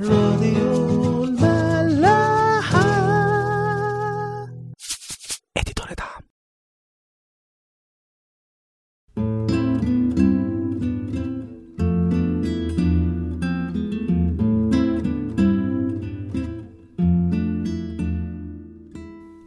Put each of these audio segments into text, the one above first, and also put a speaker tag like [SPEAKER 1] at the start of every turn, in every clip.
[SPEAKER 1] راديو الملاحة.
[SPEAKER 2] اديتور دعم.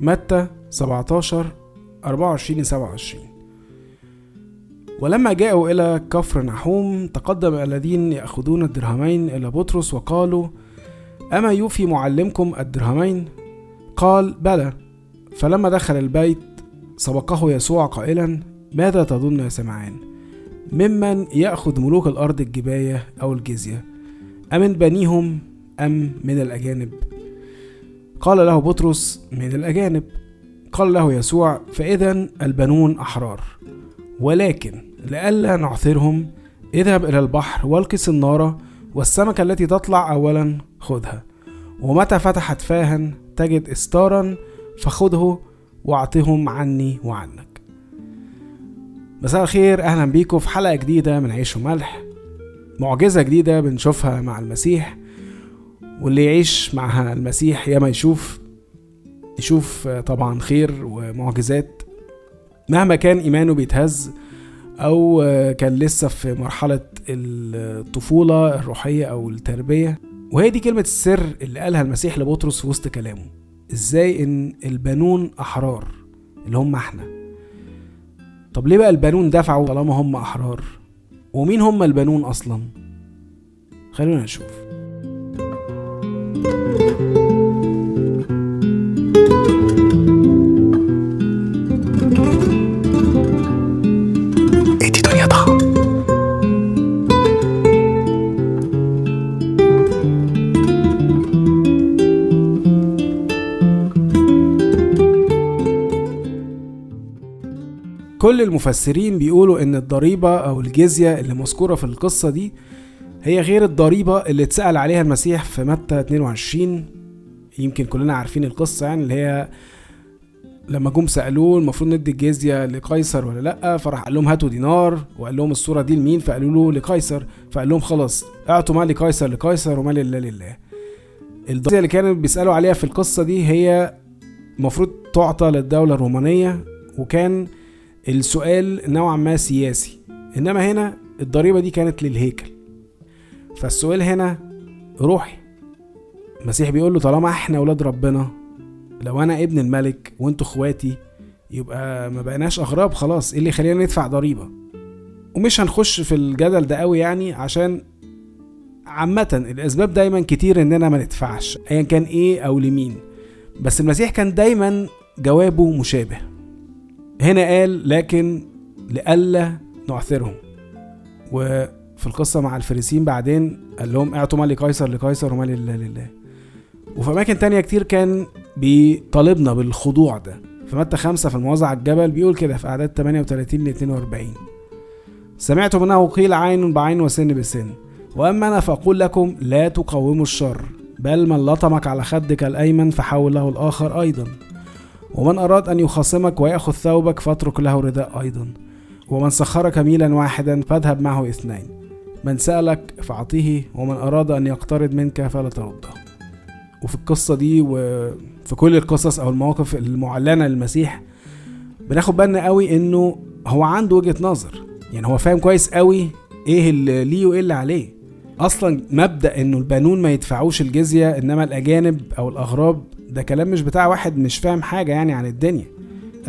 [SPEAKER 2] متى 17 24 27 ولما جاءوا إلى كفر نحوم تقدم الذين يأخذون الدرهمين إلى بطرس وقالوا أما يوفي معلمكم الدرهمين؟ قال بلى. فلما دخل البيت سبقه يسوع قائلا ماذا تظن يا سمعان؟ ممن يأخذ ملوك الأرض الجباية أو الجزية؟ أمن بنيهم أم من الأجانب؟ قال له بطرس من الأجانب. قال له يسوع فإذا البنون أحرار. ولكن لئلا نعثرهم اذهب إلى البحر والق النار والسمكة التي تطلع أولا خذها. ومتى فتحت فاها تجد استارا فخذه واعطهم عني وعنك. مساء الخير أهلا بيكم في حلقة جديدة من عيش وملح. معجزة جديدة بنشوفها مع المسيح واللي يعيش مع المسيح ياما يشوف يشوف طبعا خير ومعجزات مهما كان إيمانه بيتهز أو كان لسه في مرحلة الطفولة الروحية أو التربية. وهي دي كلمة السر اللي قالها المسيح لبطرس في وسط كلامه. إزاي إن البنون أحرار؟ اللي هم إحنا. طب ليه بقى البنون دفعوا طالما هم أحرار؟ ومين هم البنون أصلا؟ خلونا نشوف. كل المفسرين بيقولوا إن الضريبة أو الجزية اللي مذكورة في القصة دي هي غير الضريبة اللي اتسأل عليها المسيح في متى 22 يمكن كلنا عارفين القصة يعني اللي هي لما جم سألوه المفروض ندي الجزية لقيصر ولا لأ فراح قال لهم هاتوا دينار وقال لهم الصورة دي لمين؟ فقالوا له لقيصر. فقال لهم خلاص اعطوا مال لقيصر لقيصر ومال لله لله الجزية اللي كانوا بيسألوا عليها في القصة دي هي المفروض تعطى للدولة الرومانية وكان السؤال نوعا ما سياسي إنما هنا الضريبة دي كانت للهيكل. فالسؤال هنا روحي. المسيح بيقول له طالما إحنا أولاد ربنا لو أنا ابن الملك وأنتوا إخواتي يبقى ما بقيناش أغراب خلاص إيه اللي يخلينا ندفع ضريبة؟ ومش هنخش في الجدل ده قوي يعني عشان عامة الأسباب دايما كتير إننا ما ندفعش أيا كان إيه أو لمين. بس المسيح كان دايما جوابه مشابه. هنا قال لكن لئلا نعثرهم. وفي القصة مع الفريسين بعدين قال لهم اعطوا مال لقيصر لقيصر ومال لله لله وفي أماكن تانية كتير كان بيطالبنا بالخضوع ده. في متى خمسة في الموعظة على الجبل بيقول كده في أعداد 38 ل 42 سمعتم أنه قيل عين بعين وسن بسن. وأما أنا فأقول لكم لا تقاوموا الشر بل من لطمك على خدك الأيمن فحول له الآخر أيضا. ومن أراد أن يخاصمك ويأخذ ثوبك فاترك له رداء أيضا. ومن سخرك ميلا واحدا فاذهب معه اثنين. من سألك فأعطيه ومن أراد أن يقترض منك فلا ترده. وفي القصة دي وفي كل القصص أو المواقف المعلنة للمسيح بناخد بالنا قوي إنه هو عنده وجهة نظر. يعني هو فاهم كويس قوي إيه اللي ليه وإيه اللي عليه. أصلا مبدأ إنه البنون ما يدفعوش الجزية إنما الأجانب أو الأغراب ده كلام مش بتاع واحد مش فاهم حاجة يعني عن الدنيا.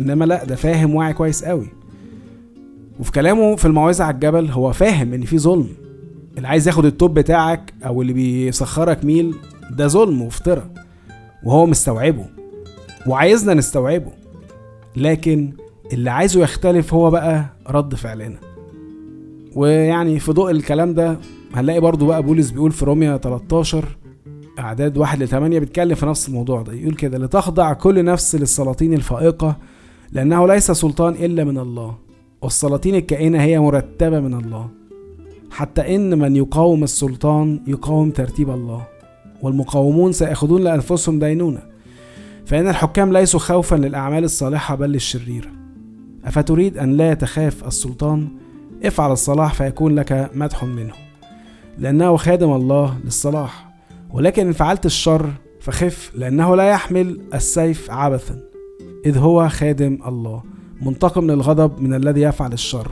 [SPEAKER 2] إنما لأ ده فاهم واعي كويس قوي. وفي كلامه في الموعظة على الجبل هو فاهم إن في ظلم. اللي عايز ياخد التوب بتاعك أو اللي بيسخرك ميل ده ظلم وافتراء وهو مستوعبه. وعايزنا نستوعبه. لكن اللي عايزه يختلف هو بقى رد فعلنا. ويعني في ضوء الكلام ده هنلاقي برضو بقى بولس بيقول في روميا 13 أعداد واحد لثمانية بيتكلم في نفس الموضوع ده. يقول كده لتخضع كل نفس للسلاطين الفائقة لأنه ليس سلطان إلا من الله والسلاطين الكائنة هي مرتبة من الله. حتى إن من يقاوم السلطان يقاوم ترتيب الله والمقاومون سيأخذون لأنفسهم دينونة. فإن الحكام ليسوا خوفا للأعمال الصالحة بل للشريرة أفتريد أن لا تخاف السلطان؟ افعل الصلاح فيكون لك مدح منه لأنه خادم الله للصلاح. ولكن إن فعلت الشر فخف لأنه لا يحمل السيف عبثا إذ هو خادم الله منتقم للغضب من الذي يفعل الشر.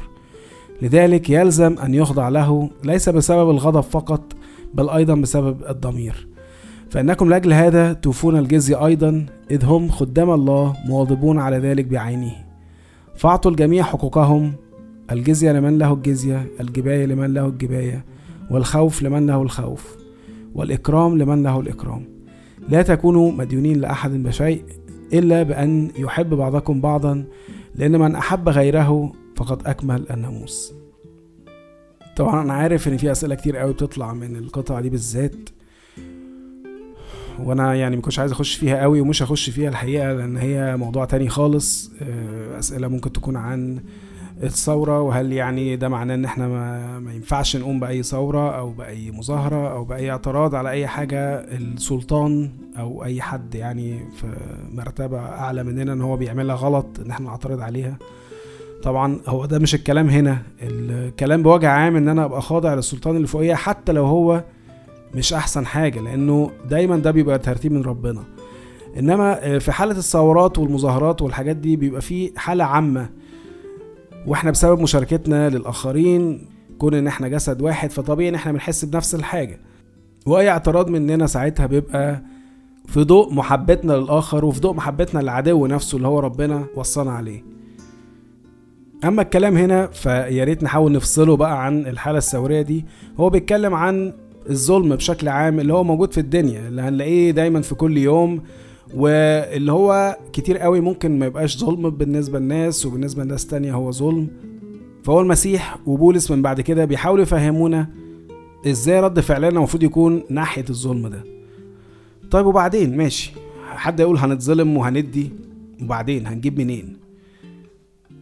[SPEAKER 2] لذلك يلزم أن يخضع له ليس بسبب الغضب فقط بل أيضا بسبب الضمير. فإنكم لأجل هذا توفون الجزية أيضا إذ هم خدام الله مواظبون على ذلك بعينه. فأعطوا الجميع حقوقهم الجزية لمن له الجزية الجباية لمن له الجباية والخوف لمن له الخوف. والإكرام لمن له الإكرام. لا تكونوا مديونين لأحد بشيء إلا بأن يحب بعضكم بعضا لأن من أحب غيره فقد أكمل الناموس. طبعا أنا عارف إن في أسئلة كتير قوي بتطلع من القطعة دي بالذات وأنا يعني مكنتش عايز أخش فيها قوي ومش هخش فيها الحقيقة لأن هي موضوع تاني خالص. آه، أسئلة ممكن تكون عن الثورة وهل يعني ده معناه إن إحنا ما, ما ينفعش نقوم بأي ثورة أو بأي مظاهرة أو بأي اعتراض على أي حاجة السلطان أو أي حد يعني في مرتبة أعلى مننا إن هو بيعملها غلط إن إحنا نعترض عليها؟ طبعا هو ده مش الكلام هنا. الكلام بوجه عام إن أنا أبقى خاضع للسلطان اللي فوقيه حتى لو هو مش أحسن حاجة لأنه دايما ده بيبقى ترتيب من ربنا. إنما في حالة الثورات والمظاهرات والحاجات دي بيبقى في حالة عامة. وإحنا بسبب مشاركتنا للآخرين كون إن إحنا جسد واحد فطبيعي إن إحنا بنحس بنفس الحاجة. وأي اعتراض مننا ساعتها بيبقى في ضوء محبتنا للآخر وفي ضوء محبتنا للعدو نفسه اللي هو ربنا وصانا عليه. أما الكلام هنا فيا ريت نحاول نفصله بقى عن الحالة الثورية دي. هو بيتكلم عن الظلم بشكل عام اللي هو موجود في الدنيا اللي هنلاقيه دايما في كل يوم. واللي هو كتير قوي ممكن ما يبقاش ظلم بالنسبة للناس وبالنسبة لناس تانية هو ظلم. فهو المسيح وبولس من بعد كده بيحاولوا يفهمونا إزاي رد فعلنا المفروض يكون ناحية الظلم ده. طيب وبعدين؟ ماشي. حد يقول هنتظلم وهندي؟ وبعدين؟ هنجيب منين؟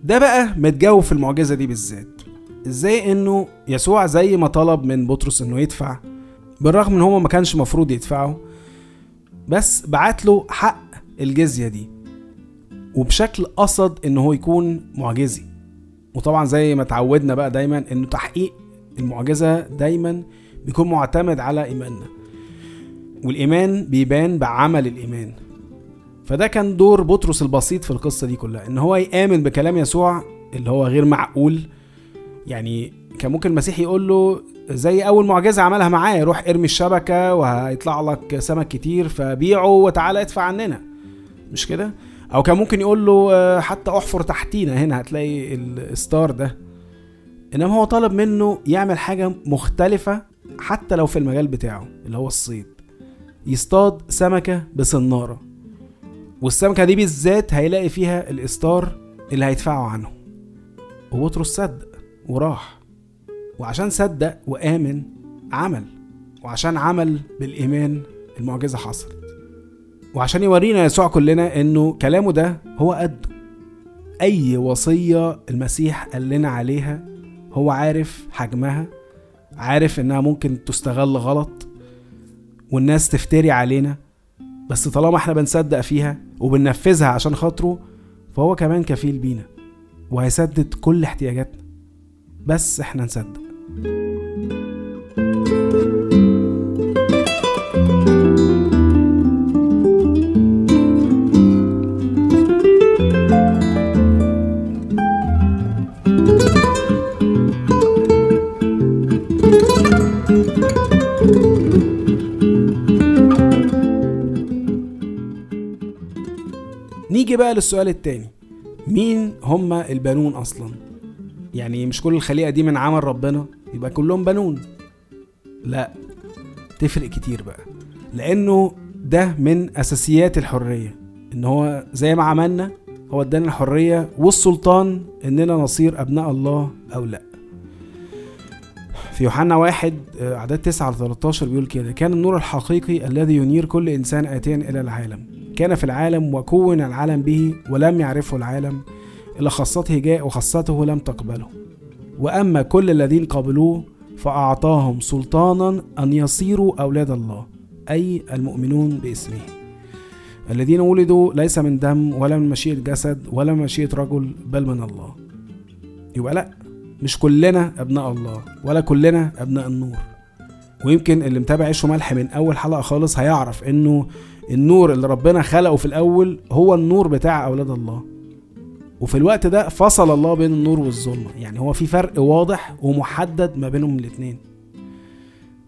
[SPEAKER 2] ده بقى متجاوب في المعجزة دي بالذات. إزاي إنه يسوع زي ما طلب من بطرس إنه يدفع؟ بالرغم إن هو ما كانش مفروض يدفعه. بس بعت له حق الجزية دي وبشكل قصد إن هو يكون معجزي. وطبعا زي ما اتعودنا بقى دايما إنه تحقيق المعجزة دايما بيكون معتمد على إيماننا. والإيمان بيبان بعمل الإيمان. فده كان دور بطرس البسيط في القصة دي كلها إن هو يآمن بكلام يسوع اللي هو غير معقول يعني كان ممكن المسيح يقول له زي أول معجزة عملها معاه روح ارمي الشبكة وهيطلع لك سمك كتير فبيعه وتعالى ادفع عننا. مش كده؟ أو كان ممكن يقول له آه، حتى احفر تحتينا هنا هتلاقي الستار ده. إنما هو طلب منه يعمل حاجة مختلفة حتى لو في المجال بتاعه اللي هو الصيد. يصطاد سمكة بصناره والسمكة دي بالذات هيلاقي فيها الاستار اللي هيدفعه عنه. وبطرس صدق وراح. وعشان صدق وآمن عمل وعشان عمل بالإيمان المعجزة حصلت. وعشان يورينا يسوع كلنا إنه كلامه ده هو قده. أي وصية المسيح قال لنا عليها هو عارف حجمها عارف إنها ممكن تستغل غلط والناس تفتري علينا. بس طالما إحنا بنصدق فيها وبننفذها عشان خاطره فهو كمان كفيل بينا وهيسدد كل احتياجاتنا. بس إحنا نصدق. نيجي بقى للسؤال التاني. مين هما البنون أصلا؟ يعني مش كل الخليقة دي من عمل ربنا؟ يبقى كلهم بنون. لا تفرق كتير بقى لأنه ده من أساسيات الحرية إن هو زي ما عملنا هو ادانا الحرية والسلطان إننا نصير أبناء الله أو لأ. في يوحنا واحد آه، أعداد 9 ل 13 بيقول كده كان النور الحقيقي الذي ينير كل إنسان آتيا إلى العالم. كان في العالم وكون العالم به ولم يعرفه العالم إلى خاصته جاء وخاصته لم تقبله. وأما كل الذين قبلوه فأعطاهم سلطانا أن يصيروا أولاد الله أي المؤمنون باسمه. الذين ولدوا ليس من دم ولا من مشيئة جسد ولا من مشيئة رجل بل من الله. يبقى لأ مش كلنا أبناء الله ولا كلنا أبناء النور. ويمكن اللي متابع عيش وملح من أول حلقة خالص هيعرف إنه النور اللي ربنا خلقه في الأول هو النور بتاع أولاد الله. وفي الوقت ده فصل الله بين النور والظلمة. يعني هو في فرق واضح ومحدد ما بينهم الاتنين.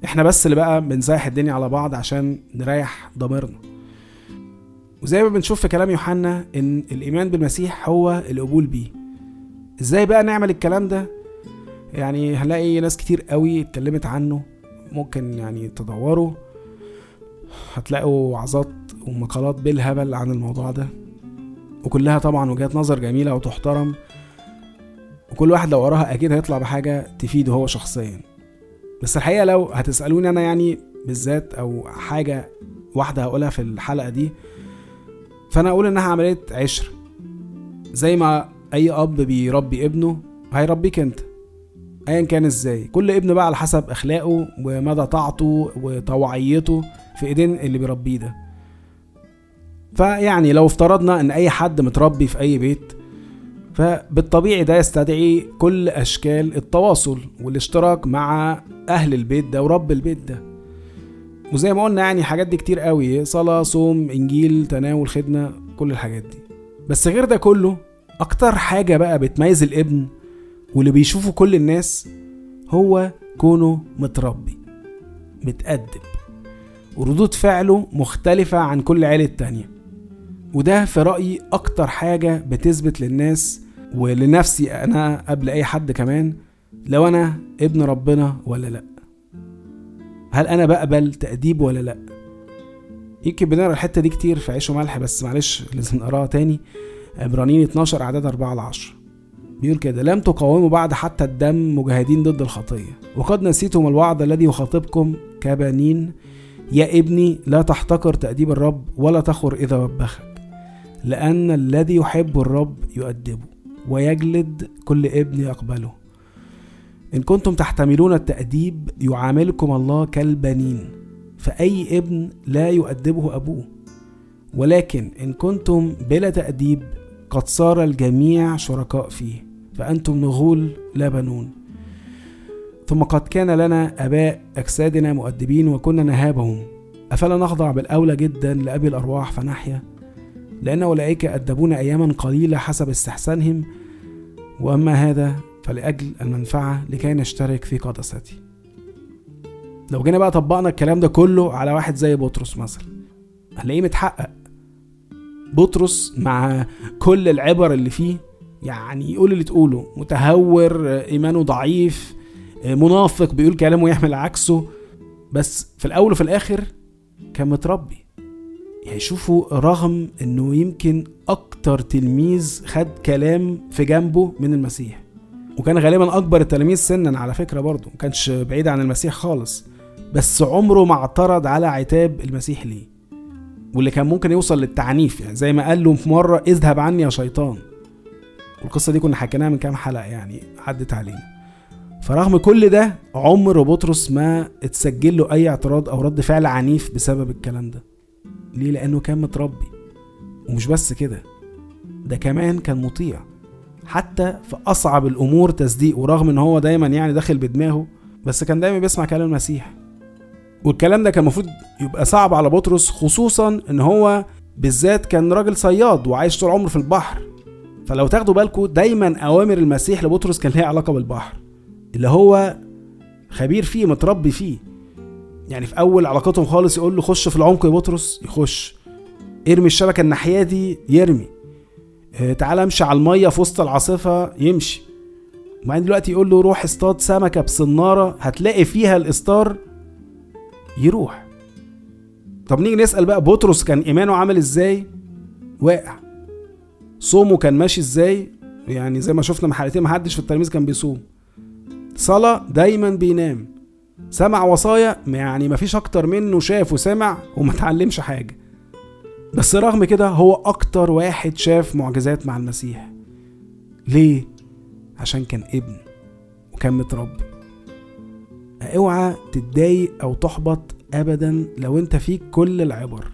[SPEAKER 2] إحنا بس اللي بقى بنزايح الدنيا على بعض عشان نريح ضميرنا. وزي ما بنشوف في كلام يوحنا إن الإيمان بالمسيح هو القبول بيه. إزاي بقى نعمل الكلام ده؟ يعني هنلاقي ناس كتير قوي اتكلمت عنه. ممكن يعني تدوروا. هتلاقوا وعظات ومقالات بالهبل عن الموضوع ده. وكلها طبعا وجهات نظر جميلة وتحترم. وكل واحد لو قراها أكيد هيطلع بحاجة تفيده هو شخصيا. بس الحقيقة لو هتسألوني أنا يعني بالذات أو حاجة واحدة هقولها في الحلقة دي فأنا أقول إنها عملية عشر. زي ما أي أب بيربي ابنه هيربيك أنت. ايا كان إزاي. كل ابن بقى على حسب أخلاقه ومدى طاعته وطوعيته في إيدين اللي بيربيه ده. فيعني لو افترضنا إن أي حد متربي في أي بيت فبالطبيعي ده يستدعي كل أشكال التواصل والاشتراك مع أهل البيت ده ورب البيت ده. وزي ما قلنا يعني حاجات دي كتير قوي صلاة صوم إنجيل تناول خدمة كل الحاجات دي. بس غير ده كله أكتر حاجة بقى بتميز الابن واللي بيشوفه كل الناس هو كونه متربي متأدب. وردود فعله مختلفة عن كل عيلة تانية وده في رأيي أكتر حاجة بتثبت للناس ولنفسي أنا قبل أي حد كمان لو أنا ابن ربنا ولا لأ. هل أنا بقبل تأديب ولا لأ؟ يمكن بنقرأ الحتة دي كتير في عيش وملح بس معلش لازم نقراها تاني. عبرانيين 12 أعداد 4 ل 10 بيقول كده لم تقاوموا بعد حتى الدم مجاهدين ضد الخطية. وقد نسيتم الوعد الذي يخاطبكم كبنين. يا ابني لا تحتقر تأديب الرب ولا تخر إذا وبخك لأن الذي يحب الرب يؤدبه ويجلد كل ابن يقبله. إن كنتم تحتملون التأديب يعاملكم الله كالبنين فأي ابن لا يؤدبه أبوه. ولكن إن كنتم بلا تأديب قد صار الجميع شركاء فيه فأنتم نغول لا بنون. ثم قد كان لنا آباء أجسادنا مؤدبين وكنا نهابهم. أفلا نخضع بالأولى جدا لأبي الأرواح فنحيا؟ لأن أولئك أدبونا أياما قليلة حسب استحسانهم وأما هذا فلأجل المنفعة لكي نشترك في قدسته لو جينا بقى طبقنا الكلام ده كله على واحد زي بطرس مثلا هنلاقيه متحقق. بطرس مع كل العبر اللي فيه يعني يقول اللي تقوله متهور إيمانه ضعيف منافق بيقول كلامه يحمل عكسه. بس في الأول وفي الآخر كان متربي. يعني شوفوا رغم إنه يمكن أكتر تلميذ خد كلام في جنبه من المسيح. وكان غالبا أكبر التلاميذ سنا على فكرة برضه ما كانش بعيد عن المسيح خالص. بس عمره ما اعترض على عتاب المسيح ليه. واللي كان ممكن يوصل للتعنيف يعني زي ما قال له في مرة اذهب عني يا شيطان. والقصة دي كنا حكيناها من كام حلقة يعني عدت علينا. فرغم كل ده عمر بطرس ما اتسجل له أي اعتراض أو رد فعل عنيف بسبب الكلام ده. ليه؟ لأنه كان متربي. ومش بس كده ده كمان كان مطيع. حتى في أصعب الأمور تصديق ورغم إن هو دايما يعني داخل بدماغه بس كان دايما بيسمع كلام المسيح. والكلام ده كان المفروض يبقى صعب على بطرس خصوصا إن هو بالذات كان راجل صياد وعايش طول عمره في البحر. فلو تاخدوا بالكم دايما أوامر المسيح لبطرس كان ليها علاقة بالبحر. اللي هو خبير فيه متربي فيه. يعني في أول علاقتهم خالص يقول له خش في العمق يا بطرس يخش. ارمي الشبكة الناحية دي يرمي. آه تعال أمشي على المية في وسط العاصفة يمشي. وبعدين دلوقتي يقول له روح اصطاد سمكة بصنارة هتلاقي فيها الإستار يروح. طب نيجي نسأل بقى بطرس كان إيمانه عامل إزاي؟ واقع. صومه كان ماشي إزاي؟ يعني زي ما شفنا من حلقتين محدش في التلاميذ كان بيصوم. صلاة دايما بينام. سمع وصايا يعني مفيش أكتر منه شاف وسمع وما اتعلمش حاجة. بس رغم كده هو أكتر واحد شاف معجزات مع المسيح. ليه؟ عشان كان ابن وكان متربي. أوعى تتضايق أو تحبط ابدا لو أنت فيك كل العبر.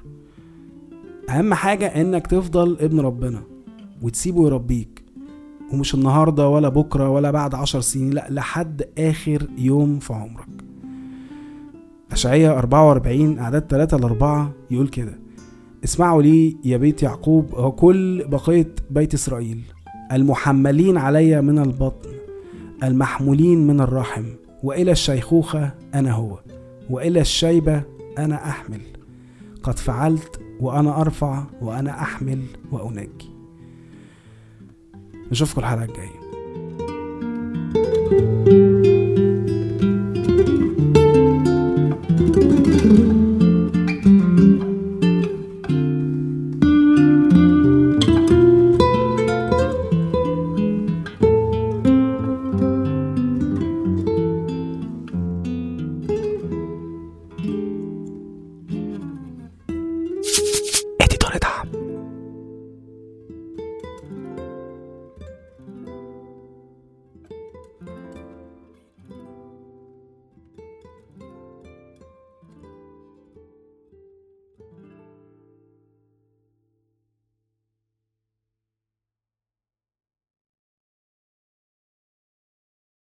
[SPEAKER 2] أهم حاجة إنك تفضل ابن ربنا وتسيبه يربيك. ومش النهاردة ولا بكرة ولا بعد عشر سنين لأ لحد آخر يوم في عمرك. أشعية 44 أعداد 3 ل 4 يقول كده. اسمعوا لي يا بيت يعقوب وكل بقية بيت إسرائيل. المحملين علي من البطن المحمولين من الرحم وإلى الشيخوخة أنا هو وإلى الشيبة أنا أحمل. قد فعلت وأنا أرفع وأنا أحمل وأنجي نشوفكم الحلقة الجاية.